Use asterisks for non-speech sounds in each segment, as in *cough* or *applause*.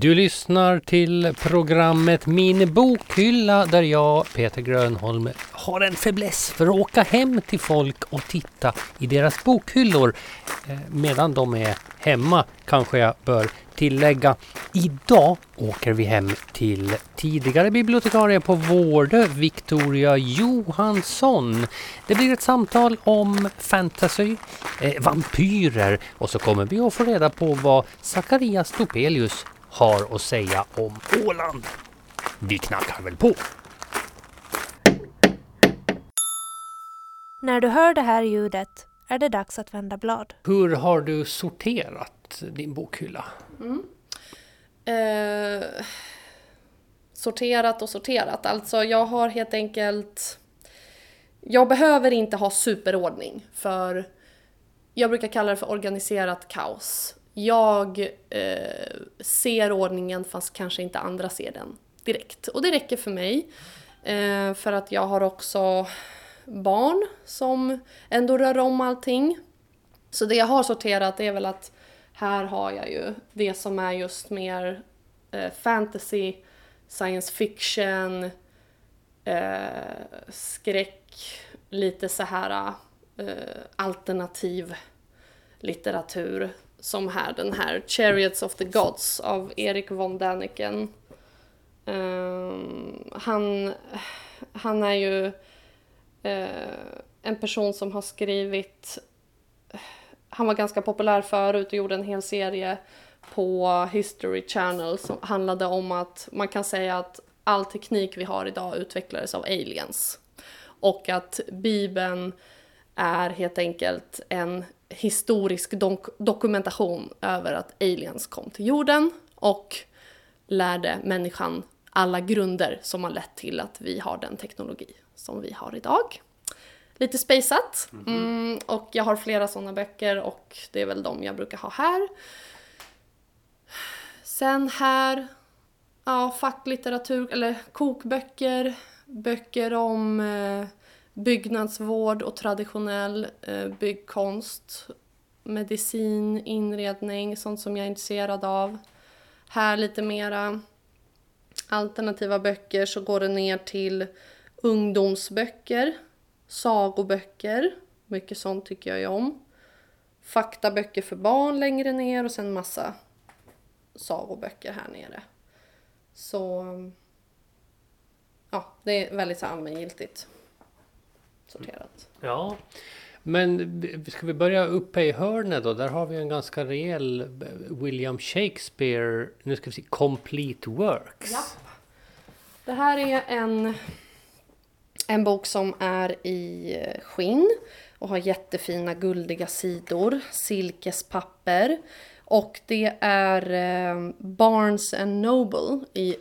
Du lyssnar till programmet Min bokhylla där jag, Peter Grönholm, har en fäbless för att åka hem till folk och titta i deras bokhyllor. Eh, medan de är hemma kanske jag bör tillägga. Idag åker vi hem till tidigare bibliotekarie på Vårdö, Victoria Johansson. Det blir ett samtal om fantasy, eh, vampyrer och så kommer vi att få reda på vad Zacharias Topelius har att säga om Åland. Vi knackar väl på. När du hör det här ljudet är det dags att vända blad. Hur har du sorterat din bokhylla? Mm. Eh, sorterat och sorterat. Alltså jag har helt enkelt... Jag behöver inte ha superordning för jag brukar kalla det för organiserat kaos. Jag eh, ser ordningen fast kanske inte andra ser den direkt. Och det räcker för mig. Eh, för att jag har också barn som ändå rör om allting. Så det jag har sorterat är väl att här har jag ju det som är just mer eh, fantasy, science fiction, eh, skräck, lite så här eh, alternativ litteratur. Som här, den här Chariots of the Gods av Erik von Däniken. Um, han, han är ju uh, en person som har skrivit han var ganska populär förut och gjorde en hel serie på History Channel som handlade om att man kan säga att all teknik vi har idag utvecklades av aliens. Och att Bibeln är helt enkelt en historisk dok dokumentation över att aliens kom till jorden och lärde människan alla grunder som har lett till att vi har den teknologi som vi har idag lite spejsat. Mhm. Mm, och jag har flera sådana böcker och det är väl de jag brukar ha här. Sen här, ja, facklitteratur, eller kokböcker, böcker om eh, byggnadsvård och traditionell eh, byggkonst, medicin, inredning, sånt som jag är intresserad av. Här lite mera alternativa böcker så går det ner till ungdomsböcker sagoböcker, mycket sånt tycker jag ju om. Faktaböcker för barn längre ner och sen massa sagoböcker här nere. Så ja, det är väldigt allmängiltigt sorterat. Ja, men ska vi börja uppe i hörnet då? Där har vi en ganska rejäl William Shakespeare, nu ska vi se, Complete Works. Ja. Det här är en en bok som är i eh, skinn och har jättefina guldiga sidor, silkespapper. Och det är eh, Barnes and Noble i,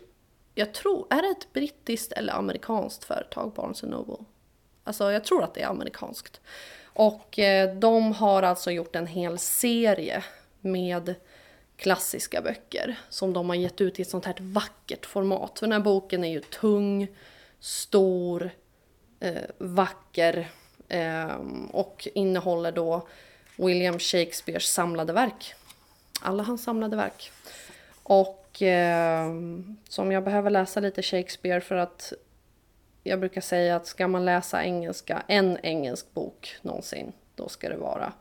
jag tror, är det ett brittiskt eller amerikanskt företag, Barnes and Noble? Alltså jag tror att det är amerikanskt. Och eh, de har alltså gjort en hel serie med klassiska böcker som de har gett ut i ett sånt här vackert format. För den här boken är ju tung, stor, eh, vacker eh, och innehåller då William Shakespeares samlade verk. Alla hans samlade verk. Och eh, som jag behöver läsa lite Shakespeare för att jag brukar säga att ska man läsa engelska, en engelsk bok någonsin, då ska det vara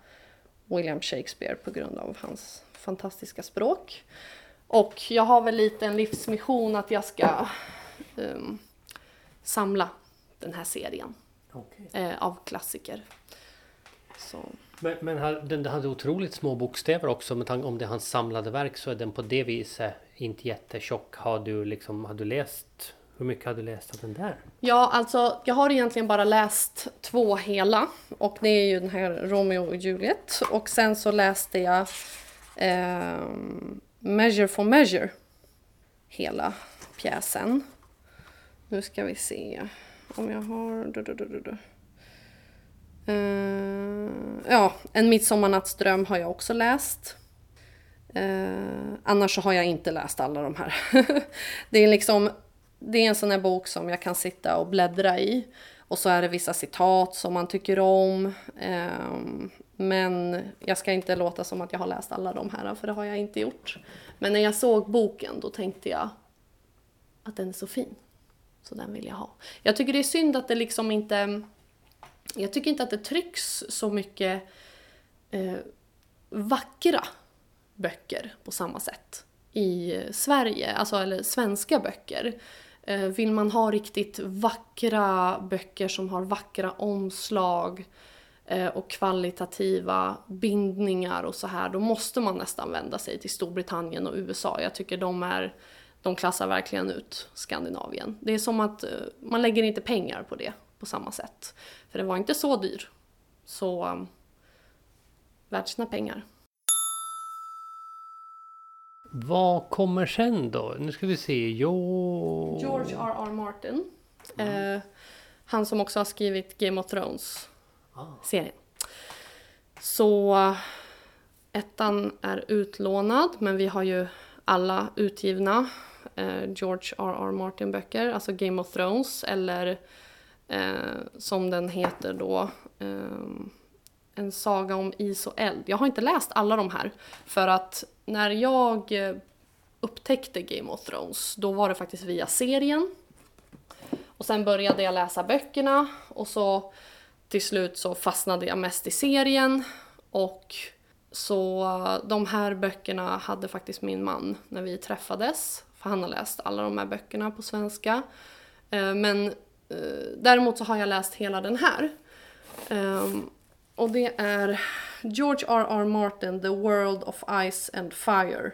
William Shakespeare på grund av hans fantastiska språk. Och jag har väl lite en livsmission att jag ska um, samla den här serien okay. eh, av klassiker. Så. Men, men den hade otroligt små bokstäver också. Med tanke om det är hans samlade verk så är den på det viset inte jättetjock. Har du, liksom, har du läst hur mycket har du läst av den där? Ja, alltså jag har egentligen bara läst två hela och det är ju den här Romeo och Juliet och sen så läste jag eh, Measure for Measure hela pjäsen. Nu ska vi se om jag har... Du, du, du, uh, ja, En midsommarnattsdröm har jag också läst. Uh, annars så har jag inte läst alla de här. *laughs* det är liksom... Det är en sån här bok som jag kan sitta och bläddra i. Och så är det vissa citat som man tycker om. Ehm, men jag ska inte låta som att jag har läst alla de här, för det har jag inte gjort. Men när jag såg boken då tänkte jag att den är så fin. Så den vill jag ha. Jag tycker det är synd att det liksom inte... Jag tycker inte att det trycks så mycket eh, vackra böcker på samma sätt i Sverige, alltså eller svenska böcker. Eh, vill man ha riktigt vackra böcker som har vackra omslag eh, och kvalitativa bindningar och så här, då måste man nästan vända sig till Storbritannien och USA. Jag tycker de är de klassar verkligen ut Skandinavien. Det är som att eh, man lägger inte pengar på det på samma sätt. För den var inte så dyr. Så värt sina pengar. Vad kommer sen då? Nu ska vi se. Jo... George R.R. Martin. Eh, han som också har skrivit Game of Thrones-serien. Så ettan är utlånad, men vi har ju alla utgivna eh, George R.R. Martin-böcker, alltså Game of Thrones eller eh, som den heter då, eh, en saga om is och eld. Jag har inte läst alla de här för att när jag eh, upptäckte Game of Thrones, då var det faktiskt via serien. Och sen började jag läsa böckerna och så till slut så fastnade jag mest i serien och så eh, de här böckerna hade faktiskt min man när vi träffades. För han har läst alla de här böckerna på svenska. Eh, men däremot så har jag läst hela den här. Ehm, och det är George R.R. Martin, The World of Ice and Fire.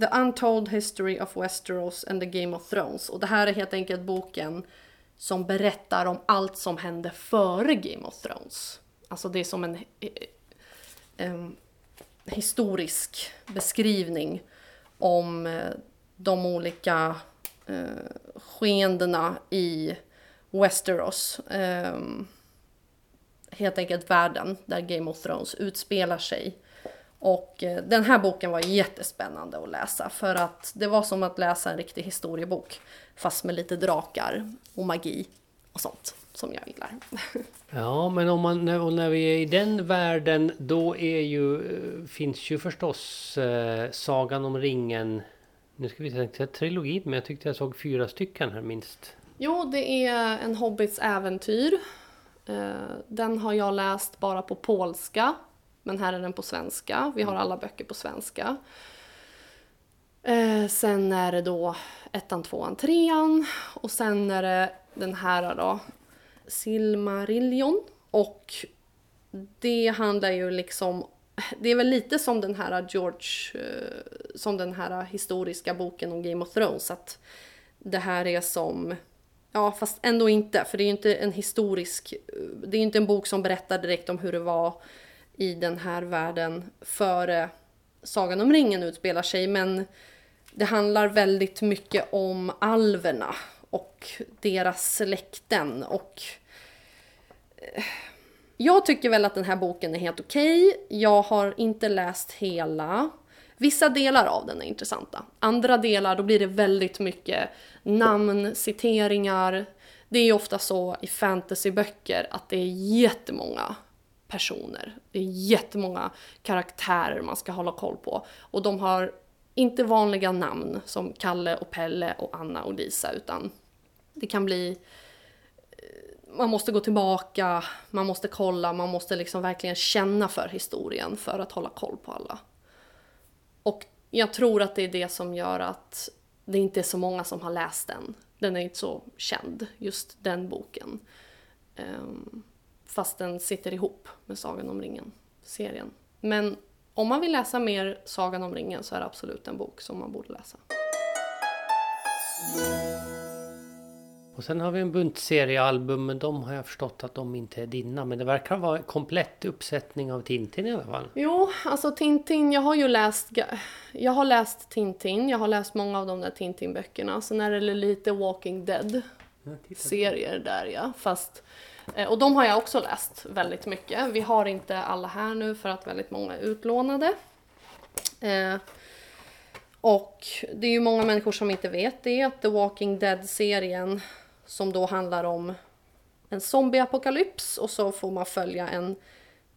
The Untold History of Westeros and the Game of Thrones. Och det här är helt enkelt boken som berättar om allt som hände före Game of Thrones. Alltså det är som en um, historisk beskrivning om eh, de olika eh, skeendena i Westeros. Helt enkelt världen där Game of Thrones utspelar sig. Och eh, den här boken var jättespännande att läsa för att det var som att läsa en riktig historiebok fast med lite drakar och magi och sånt som jag gillar. *laughs* Ja, men om man, och när vi är i den världen då är ju, eh, finns ju förstås eh, Sagan om ringen. Nu ska vi säga trilogi, men jag tyckte jag såg fyra stycken här minst. Jo, det är en Hobbits äventyr den har jag läst bara på polska, men här är den på svenska. Vi har alla böcker på svenska. Eh, sen är det då ettan, tvåan, trean och sen är det den här då, Silmarillion. Och det handlar ju liksom, det är väl lite som den här George, eh, som den här historiska boken om Game of Thrones. Att det här är som Ja, fast ändå inte, för det är ju inte en historisk... Det är ju inte en bok som berättar direkt om hur det var i den här världen före Sagan om ringen utspelar sig, men det handlar väldigt mycket om alverna och deras släkten och... Eh, jag tycker väl att den här boken är helt okej. Okay. Jag har inte läst hela. Vissa delar av den är intressanta. Andra delar, då blir det väldigt mycket namn, citeringar. Det är ju ofta så i fantasyböcker att det är jättemånga personer. Det är jättemånga karaktärer man ska hålla koll på. Och de har inte vanliga namn som Kalle och Pelle och Anna och Lisa utan det kan bli eh, man måste gå tillbaka, man måste kolla, man måste liksom verkligen känna för historien för att hålla koll på alla. Och jag tror att det är det som gör att det inte är så många som har läst den. Den är inte så känd, just den boken. Um, fast den sitter ihop med Sagan om ringen-serien. Men om man vill läsa mer Sagan om ringen så är det absolut en bok som man borde läsa. Och sen har vi en bunt seriealbum, men de har jag förstått att de inte är dina. Men det verkar vara en komplett uppsättning av Tintin i alla fall. Jo, alltså Tintin, jag har ju läst... Jag har läst Tintin, jag har läst många av de där Tintin-böckerna. Sen är det lite Walking Dead-serier där ja, fast... Eh, och de har jag också läst väldigt mycket. Vi har inte alla här nu för att väldigt många är utlånade. Eh, och det är ju många människor som inte vet det, att The Walking Dead-serien som då handlar om en zombieapokalyps och så får man följa en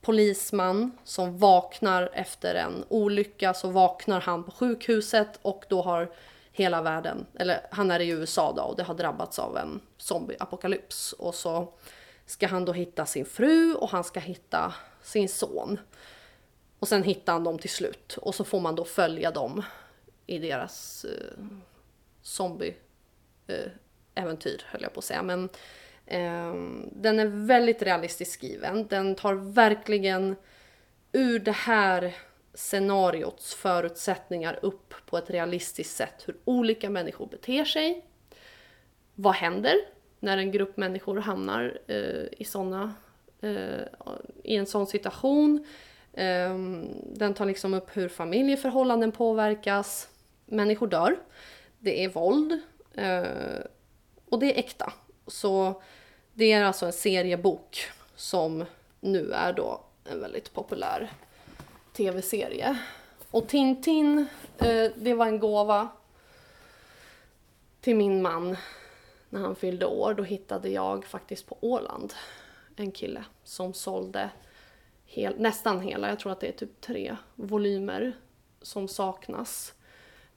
polisman som vaknar efter en olycka så vaknar han på sjukhuset och då har hela världen, eller han är i USA då och det har drabbats av en zombieapokalyps och så ska han då hitta sin fru och han ska hitta sin son. Och sen hittar han dem till slut och så får man då följa dem i deras eh, zombie eh, äventyr höll jag på att säga. Men eh, den är väldigt realistiskt skriven. Den tar verkligen ur det här scenariots förutsättningar upp på ett realistiskt sätt hur olika människor beter sig. Vad händer när en grupp människor hamnar eh, i, såna, eh, i en sån situation? Eh, den tar liksom upp hur familjeförhållanden påverkas. Människor dör. Det är våld. Eh, och det är äkta. Så det är alltså en seriebok som nu är då en väldigt populär tv-serie. Och Tintin, eh, det var en gåva till min man när han fyllde år. Då hittade jag faktiskt på Åland en kille som sålde hel, nästan hela, jag tror att det är typ tre volymer som saknas.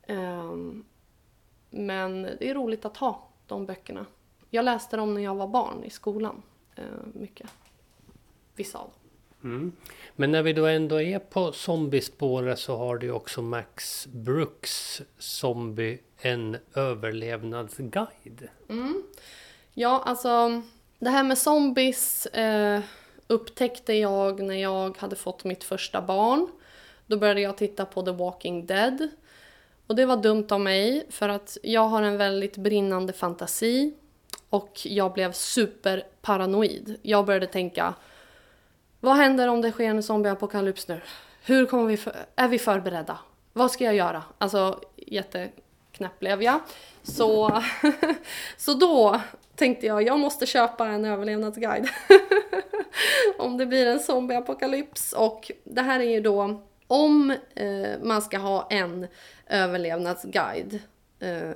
Um, men det är roligt att ha de böckerna. Jag läste dem när jag var barn i skolan. Uh, mycket. Vissa av dem. Mm. Men när vi då ändå är på zombiespåret så har du också Max Brooks Zombie, en överlevnadsguide. Mm. Ja, alltså det här med zombies eh, upptäckte jag när jag hade fått mitt första barn. Då började jag titta på The Walking Dead. Och det var dumt av mig för att jag har en väldigt brinnande fantasi och jag blev superparanoid. Jag började tänka vad händer om det sker en zombieapokalyps nu? Hur kommer vi för, är vi förberedda? Vad ska jag göra? Alltså jätteknäpp blev jag. Så, *laughs* så då tänkte jag, jag måste köpa en överlevnadsguide. *laughs* om det blir en zombieapokalyps. Och det här är ju då om eh, man ska ha en överlevnadsguide eh,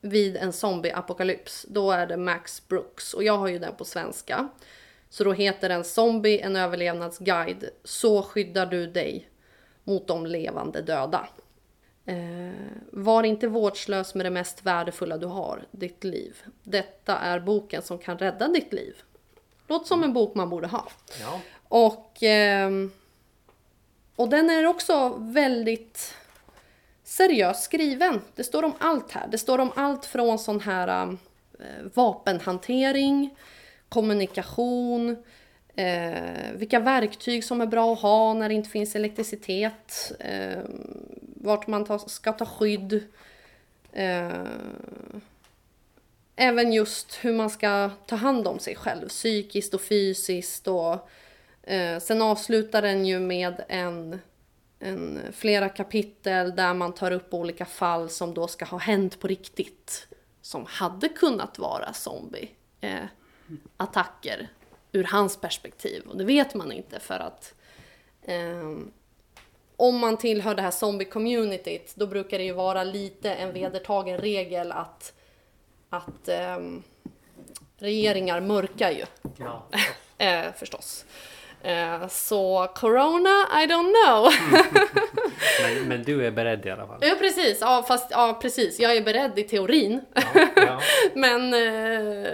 vid en zombieapokalyps, då är det Max Brooks. Och jag har ju den på svenska. Så då heter den Zombie, en överlevnadsguide. Så skyddar du dig mot de levande döda. Eh, var inte vårdslös med det mest värdefulla du har, ditt liv. Detta är boken som kan rädda ditt liv. Låter som en bok man borde ha. Ja. Och, eh, och den är också väldigt seriöst skriven. Det står om allt här. Det står om allt från sån här um, eh, vapenhantering kommunikation, eh, vilka verktyg som är bra att ha när det inte finns elektricitet, eh, vart man ta, ska ta skydd. Eh, även just hur man ska ta hand om sig själv, psykiskt och fysiskt. Och, eh, sen avslutar den ju med en, en, flera kapitel där man tar upp olika fall som då ska ha hänt på riktigt. Som hade kunnat vara zombie. Eh, ur hans perspektiv. Och det vet man inte för att eh, om man tillhör det här zombie-communityt då brukar det ju vara lite en vedertagen regel att, att eh, regeringar mörkar ju. Ja. *laughs* eh, förstås. Eh, så corona, I don't know. *laughs* men, men, du är beredd i alla fall? Ja precis, ja, fast, ja, precis. jag är beredd i teorin. Ja, ja. *laughs* men eh,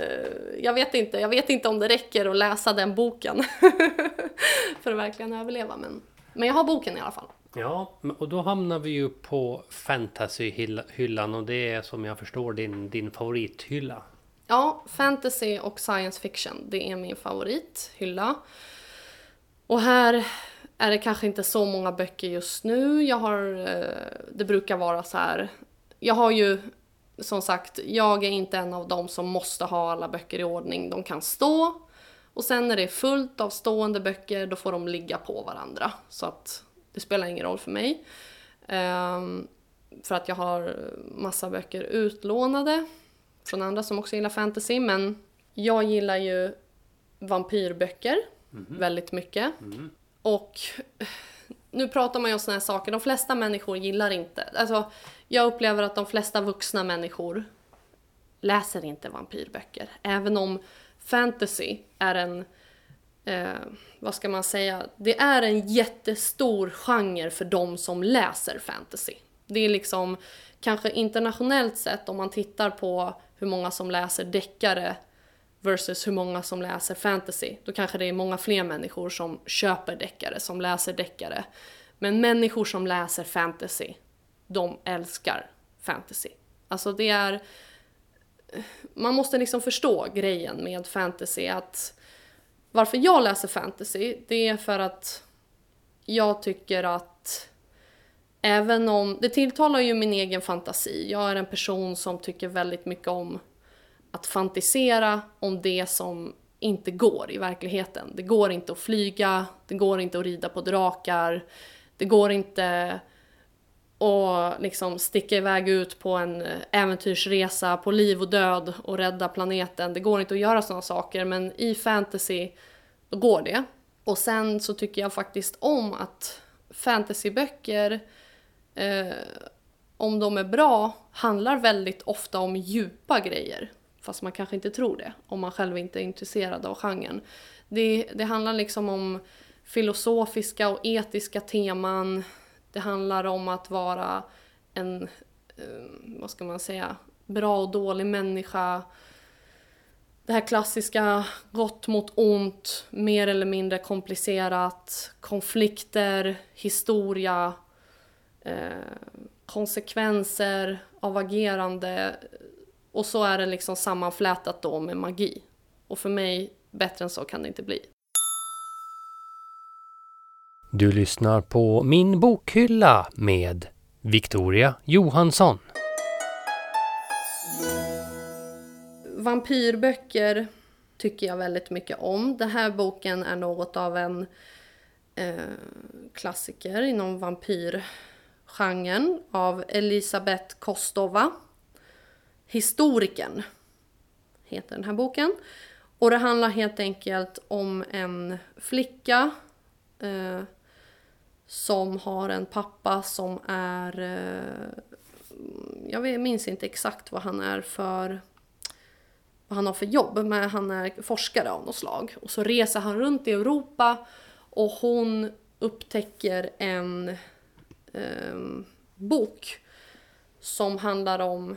jag vet inte, jag vet inte om det räcker att läsa den boken *laughs* för att verkligen överleva. Men, men jag har boken i alla fall. Ja, och då hamnar vi ju på fantasyhyllan och det är som jag förstår din, din favorithylla. Ja, fantasy och science fiction, det är min favorithylla. Och här är det kanske inte så många böcker just nu. Jag har, eh, det brukar vara så här. Jag har ju som sagt, jag är inte en av dem som måste ha alla böcker i ordning. De kan stå. Och sen när det är fullt av stående böcker, då får de ligga på varandra. Så att det spelar ingen roll för mig. Um, för att jag har massa böcker utlånade från andra som också gillar fantasy. Men jag gillar ju vampyrböcker mm. väldigt mycket. Mm. Och nu pratar man ju om såna här saker, de flesta människor gillar inte, alltså jag upplever att de flesta vuxna människor läser inte vampyrböcker. Även om fantasy är en eh, vad ska man säga, det är en jättestor genre för de som läser fantasy. Det är liksom kanske internationellt sett om man tittar på hur många som läser deckare versus hur många som läser fantasy. Då kanske det är många fler människor som köper deckare, som läser deckare. Men människor som läser fantasy, de älskar fantasy. Alltså det är... Man måste liksom förstå grejen med fantasy att varför jag läser fantasy, det är för att jag tycker att även om, det tilltalar ju min egen fantasi. Jag är en person som tycker väldigt mycket om att fantisera om det som inte går i verkligheten. Det går inte att flyga, det går inte att rida på drakar, det går inte att liksom sticka iväg ut på en äventyrsresa på liv och död och rädda planeten. Det går inte att göra sådana saker men i fantasy då går det. Och sen så tycker jag faktiskt om att fantasyböcker eh, om de är bra handlar väldigt ofta om djupa grejer. Fast man kanske inte tror det om man själv inte är intresserad av genren. Det, det handlar liksom om filosofiska och etiska teman. Det handlar om att vara en, eh, vad ska man säga, bra och dålig människa. Det här klassiska gott mot ont, mer eller mindre komplicerat, konflikter, historia, eh, konsekvenser av agerande och så är det liksom sammanflätat då med magi. Och för mig, bättre än så kan det inte bli. Du lyssnar på Min bokhylla med Victoria Johansson. Vampyrböcker tycker jag väldigt mycket om. Den här boken är något av en eh, klassiker inom vampyrgenren av Elisabeth Kostova. Historikern heter den här boken. Och det handlar helt enkelt om en flicka eh, som har en pappa som är... Eh, jag minns inte exakt vad han är för vad han har för jobb, men han är forskare av något slag. Och så reser han runt i Europa och hon upptäcker en eh, bok som handlar om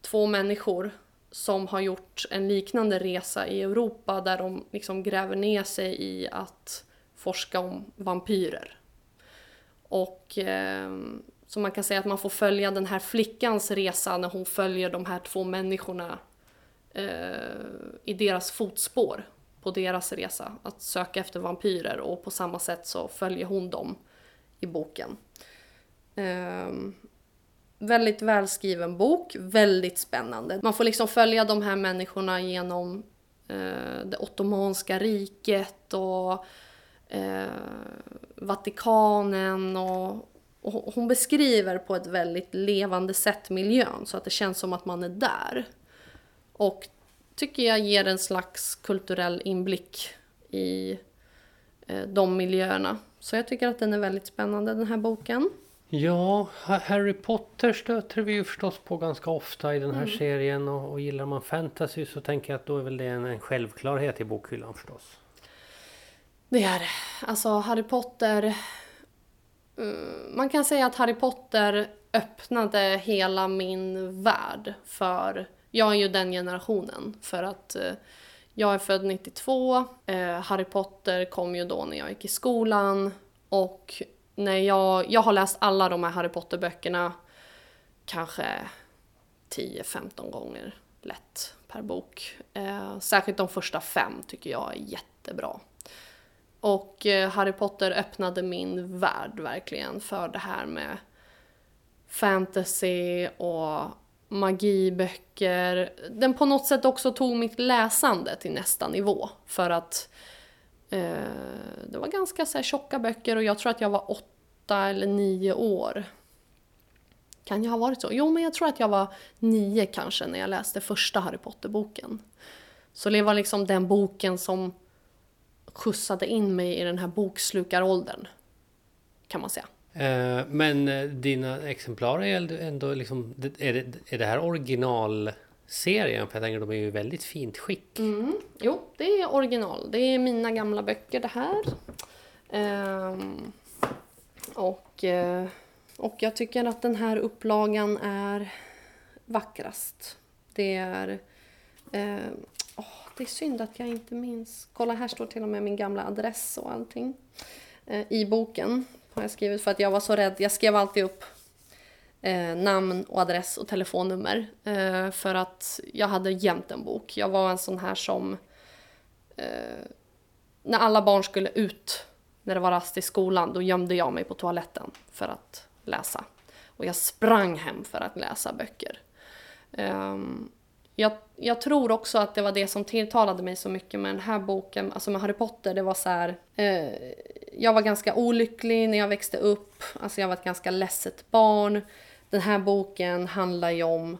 två människor som har gjort en liknande resa i Europa där de liksom gräver ner sig i att forska om vampyrer. Och eh, så man kan säga att man får följa den här flickans resa när hon följer de här två människorna eh, i deras fotspår på deras resa att söka efter vampyrer och på samma sätt så följer hon dem i boken. Ehm, väldigt välskriven bok, väldigt spännande. Man får liksom följa de här människorna genom eh, det ottomanska riket och eh, Vatikanen och, och hon beskriver på ett väldigt levande sätt miljön så att det känns som att man är där. Och tycker jag ger en slags kulturell inblick i eh, de miljöerna. Så jag tycker att den är väldigt spännande den här boken. Ja, Harry Potter stöter vi ju förstås på ganska ofta i den här mm. serien och, och, gillar man fantasy så tänker jag att då är väl det en, en självklarhet i bokhyllan förstås. Det är det. Alltså Harry Potter... Mm, man kan säga att Harry Potter öppnade hela min värld för... Jag är ju den generationen för att eh, jag är född 92. Eh, Harry Potter kom ju då när jag gick i skolan och när jag, jag har läst alla de här Harry Potter-böckerna kanske 10-15 gånger lätt per bok. Eh, särskilt de första fem tycker jag är jättebra. Och eh, Harry Potter öppnade min värld verkligen för det här med fantasy och magiböcker. Den på något sätt också tog mitt läsande till nästa nivå för att eh, Eh, det var ganska så här, tjocka böcker och jag tror att jag var åtta eller nio år. Kan jag ha varit så? Jo, men jag tror att jag var nio kanske när jag läste första Harry Potter-boken. Så det var liksom den boken som skjutsade in mig i den här bokslukaråldern. Kan man säga. Eh, men eh, dina exemplar är ändå liksom, är det, är det här original serien, för jag tänker de är ju i väldigt fint skick. Mm. Jo, det är original. Det är mina gamla böcker det här. Ehm, och, eh, och jag tycker att den här upplagan är vackrast. Det är... Eh, oh, det är synd att jag inte minns. Kolla, här står till och med min gamla adress och allting. Eh, I boken har jag skrivit för att jag var så rädd. Jag skrev alltid upp eh, namn och adress och telefonnummer. Eh, för att jag hade jämt en bok. Jag var en sån här som... Eh, när alla barn skulle ut, när det var rast i skolan, då gömde jag mig på toaletten för att läsa. Och jag sprang hem för att läsa böcker. Ehm, jag, jag, tror också att det var det som tilltalade mig så mycket med den här boken, alltså med Harry Potter. Det var så här, eh, jag var ganska olycklig när jag växte upp, alltså jag var ett ganska ledset barn. Den här boken handlar ju om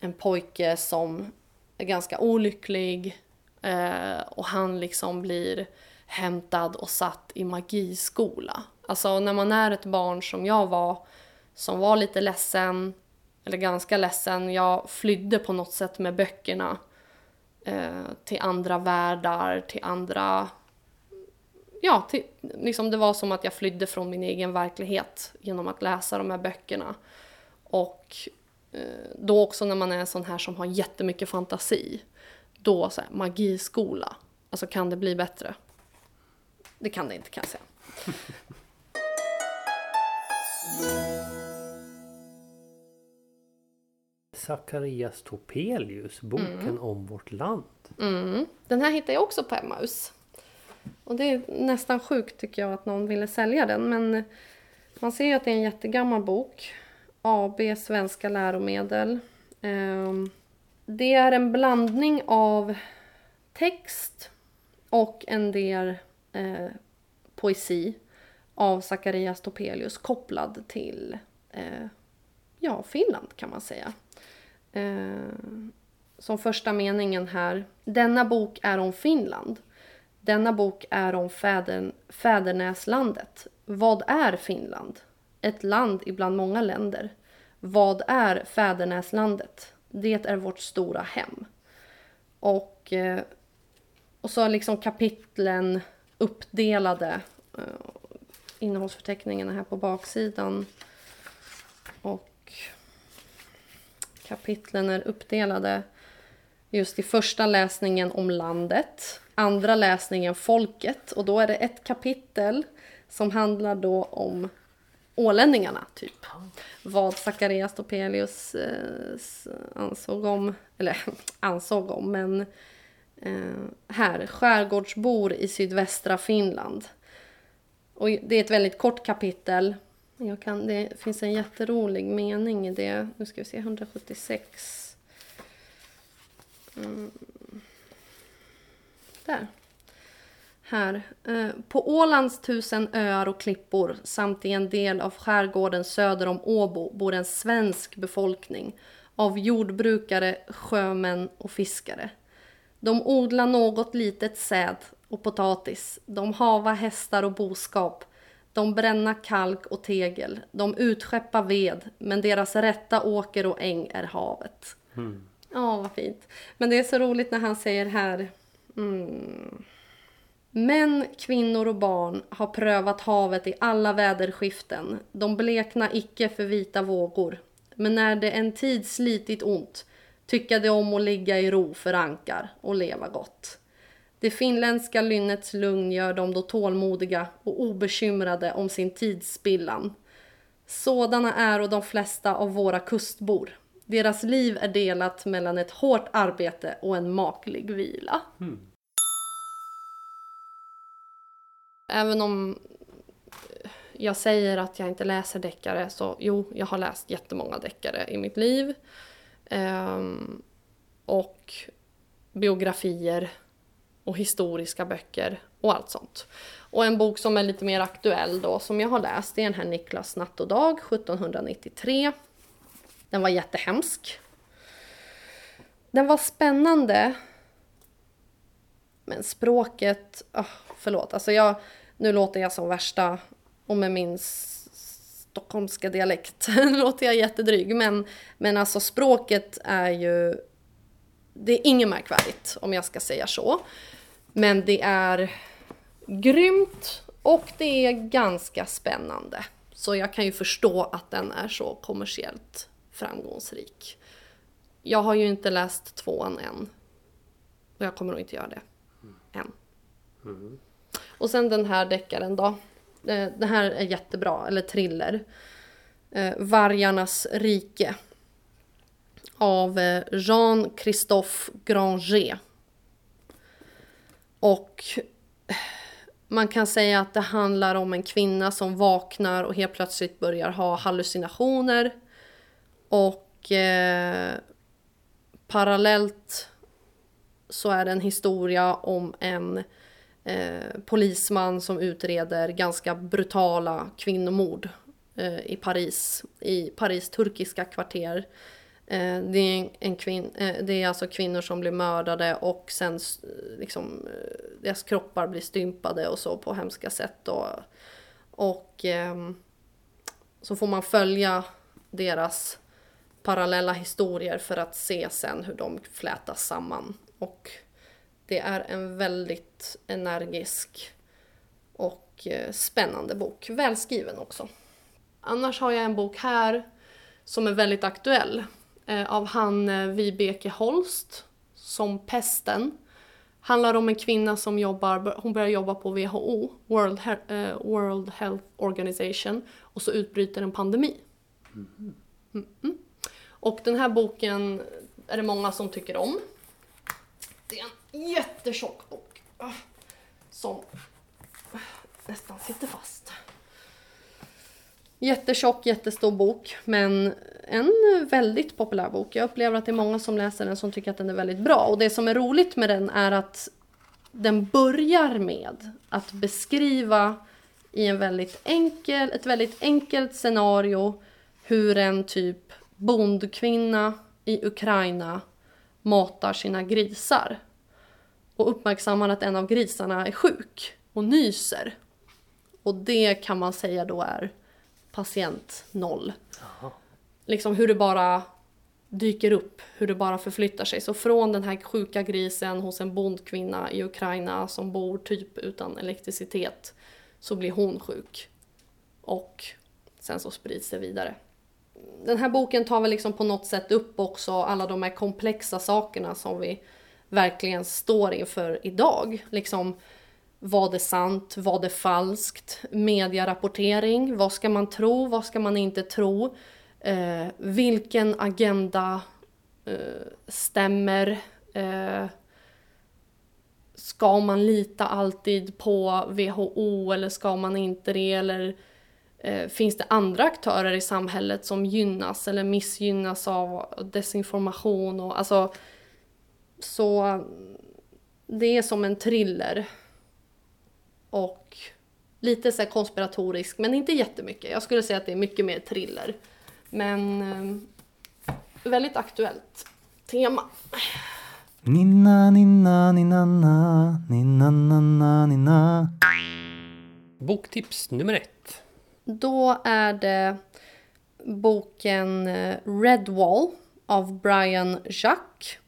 en pojke som är ganska olycklig eh, och han liksom blir hämtad och satt i magiskola. Alltså när man är ett barn som jag var, som var lite ledsen, eller ganska ledsen, jag flydde på något sätt med böckerna eh, till andra världar, till andra... Ja, till, liksom det var som att jag flydde från min egen verklighet genom att läsa de här böckerna. Och eh, då också när man är sån här som har jättemycket fantasi, då så här, magiskola, alltså kan det bli bättre? Det kan det inte kan jag säga. *laughs* Zacharias Topelius, boken mm. om vårt land. Mm. Den här hittar jag också på Emmaus. Och det är nästan sjukt tycker jag att någon ville sälja den men man ser ju att det är en jättegammal bok. AB Svenska läromedel. Ehm, det är en blandning av text och en del eh, poesi av Zacharias Topelius kopplad till eh, ja, Finland kan man säga. Ehm, som första meningen här. Denna bok är om Finland. Denna bok är om fäder, fädernäslandet. Vad är Finland? Ett land ibland många länder. Vad är fädernäslandet? Det är vårt stora hem. Och, eh, och så är liksom kapitlen uppdelade. Eh, innehållsförteckningarna innehållsförteckningen är här på baksidan. Och kapitlen är uppdelade just i första läsningen om landet, andra läsningen folket och då är det ett kapitel som handlar då om ålänningarna, typ. Vad Zacharias Topelius eh, ansåg om, eller *laughs* ansåg om, men eh, här, skärgårdsbor i sydvästra Finland. Och det är ett väldigt kort kapitel. Jag kan, det finns en jätterolig mening i det. Nu ska vi se, 176. Mm. Där här. Eh, på Ålands tusen öar och klippor samt i en del av skärgården söder om Åbo bor en svensk befolkning av jordbrukare, sjömän och fiskare. De odlar något litet säd och potatis. De hava hästar och boskap. De bränna kalk och tegel. De utskeppar ved, men deras rätta åker och äng är havet. Mm. Ja, vad fint. Men det är så roligt när han säger här... Mm. Män, kvinnor och barn har prövat havet i alla väderskiften. De blekna icke för vita vågor. Men när det en tid slitit ont tycka de om att ligga i ro för ankar och leva gott. Det finländska lynnets lugn gör dem då tålmodiga och obekymrade om sin tidsspillan. Sådana är och de flesta av våra kustbor. Deras liv är delat mellan ett hårt arbete och en maklig vila. Mm. Även om jag säger att jag inte läser deckare så jo, jag har läst jättemånga deckare i mitt liv. Um, och biografier och historiska böcker och allt sånt. Och en bok som är lite mer aktuell då som jag har läst är den här Niklas natt och dag 1793. Den var jättehemsk. Den var spännande. Men språket, oh, förlåt, alltså jag, nu låter jag som värsta, och med min stockholmska dialekt *laughs* låter jag jättedryg. Men, men alltså språket är ju det är inget märkvärdigt om jag ska säga så. Men det är grymt och det är ganska spännande. Så jag kan ju förstå att den är så kommersiellt framgångsrik. Jag har ju inte läst tvåan än. Och jag kommer nog inte göra det. Än. Och sen den här deckaren då. Eh, den här är jättebra, eller thriller. Eh, Vargarnas rike. Av eh, Jean-Christophe Granger. Och man kan säga att det handlar om en kvinna som vaknar och helt plötsligt börjar ha hallucinationer. Och eh, parallellt så är det en historia om en eh, polisman som utreder ganska brutala kvinnomord eh, i Paris, i Paris turkiska kvarter. Eh, det, är en, kvin, eh, det är alltså kvinnor som blir mördade och sen liksom, eh, deras kroppar blir stympade och så på hemska sätt. Och, och så får man följa deras parallella historier för att se sen hur de flätas samman. Och det är en väldigt energisk och eh, spännande bok. Välskriven också. Annars har jag en bok här som är väldigt aktuell. Eh, av han eh, Vibeke Holst som Pesten. Handlar om en kvinna som jobbar, hon börjar jobba på WHO, World, He- World Health Organization, och så utbryter en pandemi. Mm-mm. Och den här boken är det många som tycker om. Det är en jättetjock bok. Ah, som nästan sitter fast. Jättetjock, jättestor bok, men en väldigt populär bok. Jag upplever att det är många som läser den som tycker att den är väldigt bra. Och det som är roligt med den är att den börjar med att beskriva i en väldigt enkel, ett väldigt enkelt scenario hur en typ bondkvinna i Ukraina matar sina grisar. Och uppmärksammar att en av grisarna är sjuk och nyser. Och det kan man säga då är patient noll. Liksom hur det bara dyker upp, hur det bara förflyttar sig. Så från den här sjuka grisen hos en bondkvinna i Ukraina som bor typ utan elektricitet så blir hon sjuk. Och sen så sprids det vidare. Den här boken tar väl liksom på något sätt upp också alla de här komplexa sakerna som vi verkligen står inför idag. Liksom, vad är sant? Vad är falskt? Medierapportering. Vad ska man tro? Vad ska man inte tro? Eh, vilken agenda eh, stämmer? Eh, ska man lita alltid på WHO eller ska man inte det? Eller eh, finns det andra aktörer i samhället som gynnas eller missgynnas av desinformation? Och, alltså, så det är som en thriller. Och lite så här konspiratorisk, men inte jättemycket. Jag skulle säga att det är mycket mer thriller. Men eh, väldigt aktuellt tema. Ninna, ninna, ninna, ninna, ninna, ninna. Boktips nummer ett. Då är det boken eh, Redwall av Brian Jacques.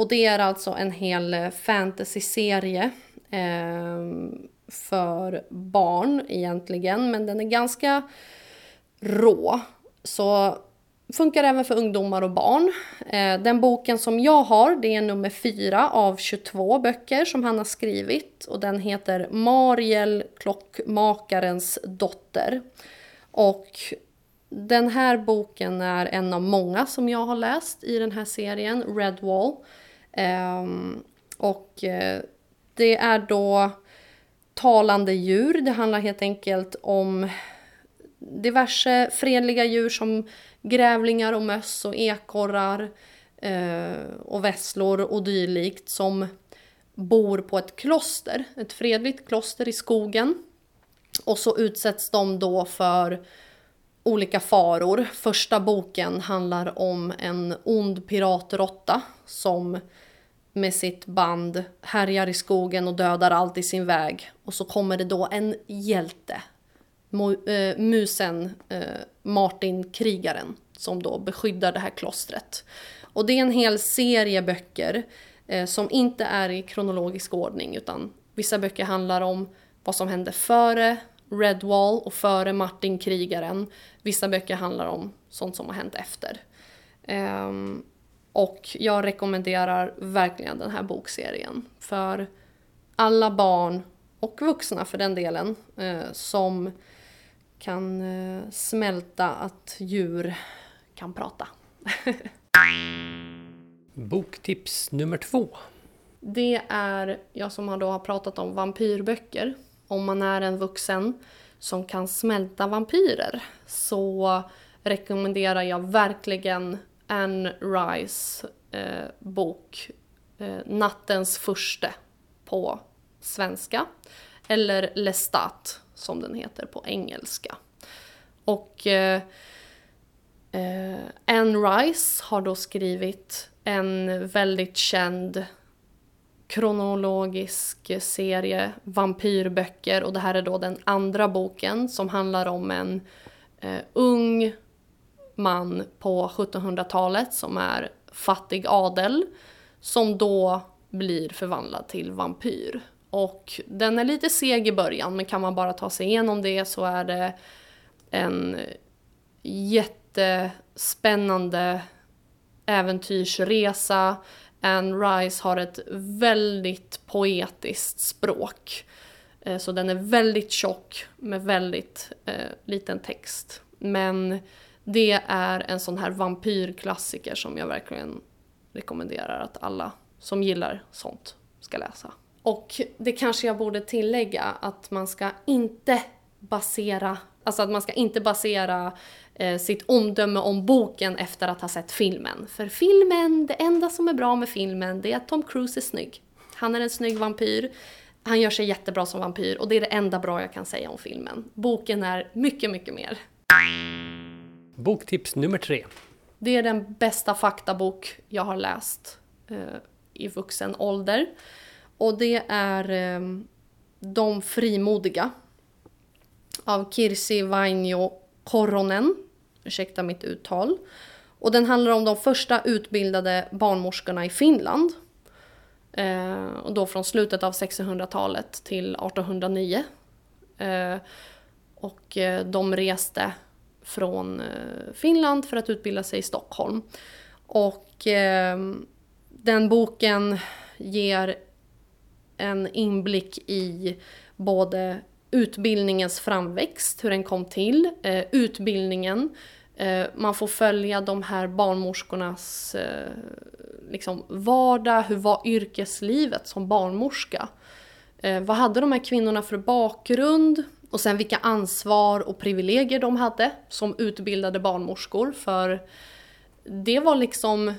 Och det är alltså en hel eh, fantasyserie fantasy-serie eh, för barn egentligen. Men den är ganska rå. Så funkar även för ungdomar och barn. Eh, den boken som jag har, det är nummer fyra av 22 böcker som han har skrivit. Och den heter Mariel Klockmakarens dotter. Och den här boken är en av många som jag har läst i den här serien, Redwall. Ehm, och eh, det är då talande djur. Det handlar helt enkelt om diverse fredliga djur som grävlingar och möss och ekorrar eh, och vesslor och dylikt som bor på ett kloster, ett fredligt kloster i skogen. Och så utsätts de då för olika faror. Första boken handlar om en ond piratråtta som med sitt band härjar i skogen och dödar allt i sin väg. Och så kommer det då en hjälte, eh, musen eh, Martin Krigaren, som då beskyddar det här klostret. Och det är en hel serie böcker eh, som inte är i kronologisk ordning utan vissa böcker handlar om vad som hände före Redwall och före Martin krigaren. Vissa böcker handlar om sånt som har hänt efter. Um, och jag rekommenderar verkligen den här bokserien för alla barn och vuxna för den delen eh, som kan eh, smälta att djur kan prata. *laughs* Boktips nummer två. Det är jag som då har pratat om vampyrböcker. Om man är en vuxen som kan smälta vampyrer så rekommenderar jag verkligen Anne Rice eh, bok eh, Nattens furste på svenska. Eller Lestat som den heter på engelska. Och eh, eh, Anne Rice har då skrivit en väldigt känd kronologisk serie vampyrböcker och det här är då den andra boken som handlar om en eh, ung man på 1700-talet som är fattig adel som då blir förvandlad till vampyr. Och den är lite seg i början men kan man bara ta sig igenom det så är det en jättespännande äventyrsresa. Anne Rice har ett väldigt poetiskt språk. Eh, så den är väldigt tjock med väldigt eh, liten text. Men det är en sån här vampyrklassiker som jag verkligen rekommenderar att alla som gillar sånt ska läsa. Och det kanske jag borde tillägga att man ska inte basera, alltså att man ska inte basera sitt omdöme om boken efter att ha sett filmen. För filmen, det enda som är bra med filmen det är att Tom Cruise är snygg. Han är en snygg vampyr. Han gör sig jättebra som vampyr och det är det enda bra jag kan säga om filmen. Boken är mycket, mycket mer. Boktips nummer tre. Det är den bästa faktabok jag har läst eh, i vuxen ålder. Och det är eh, De frimodiga av Kirsi Vainio Koronen. Ursäkta mitt uttal. Och den handlar om de första utbildade barnmorskorna i Finland. Eh, och då från slutet av 1600-talet till 1809. Eh, och eh, de reste från eh, Finland för att utbilda sig i Stockholm. Och eh, den boken ger en inblick i både utbildningens framväxt, hur den kom till, eh, utbildningen, eh, man får följa de här barnmorskornas eh, liksom vardag, hur var yrkeslivet som barnmorska? Eh, vad hade de här kvinnorna för bakgrund? Och sen vilka ansvar och privilegier de hade som utbildade barnmorskor. För det var liksom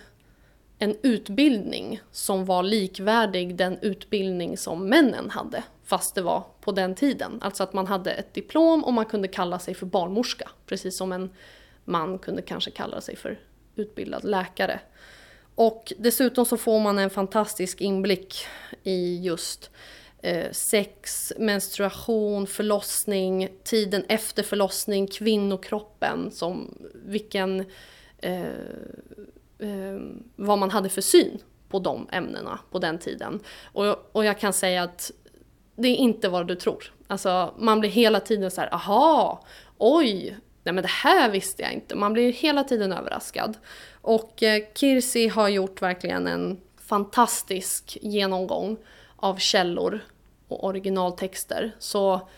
en utbildning som var likvärdig den utbildning som männen hade. Fast det var på den tiden. Alltså att man hade ett diplom och man kunde kalla sig för barnmorska. Precis som en man kunde kanske kalla sig för utbildad läkare. Och dessutom så får man en fantastisk inblick i just eh, sex, menstruation, förlossning, tiden efter förlossning, kvinnokroppen, som vilken, eh, eh, vad man hade för syn på de ämnena på den tiden. Och, och jag kan säga att det är inte vad du tror. Alltså man blir hela tiden så här, aha, oj, nej men det här visste jag inte. Man blir hela tiden överraskad. Och eh, Kirsi har gjort verkligen en fantastisk genomgång av källor och originaltexter. Så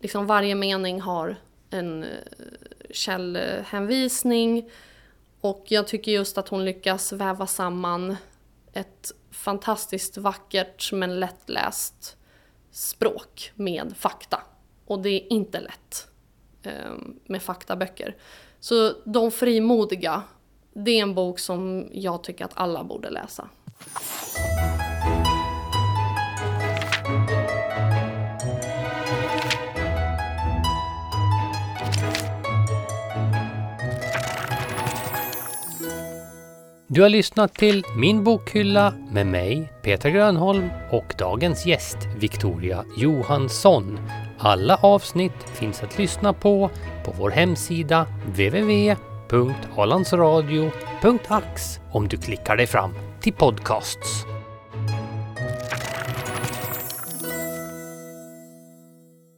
liksom varje mening har en eh, källhänvisning och jag tycker just att hon lyckas väva samman ett fantastiskt vackert men lättläst språk med fakta. Och det är inte lätt eh, med faktaböcker. Så De frimodiga, det är en bok som jag tycker att alla borde läsa. Du har lyssnat till Min bokhylla med mig, Peter Grönholm och dagens gäst, Victoria Johansson. Alla avsnitt finns att lyssna på på vår hemsida www.alandsradio.ax om du klickar dig fram till podcasts.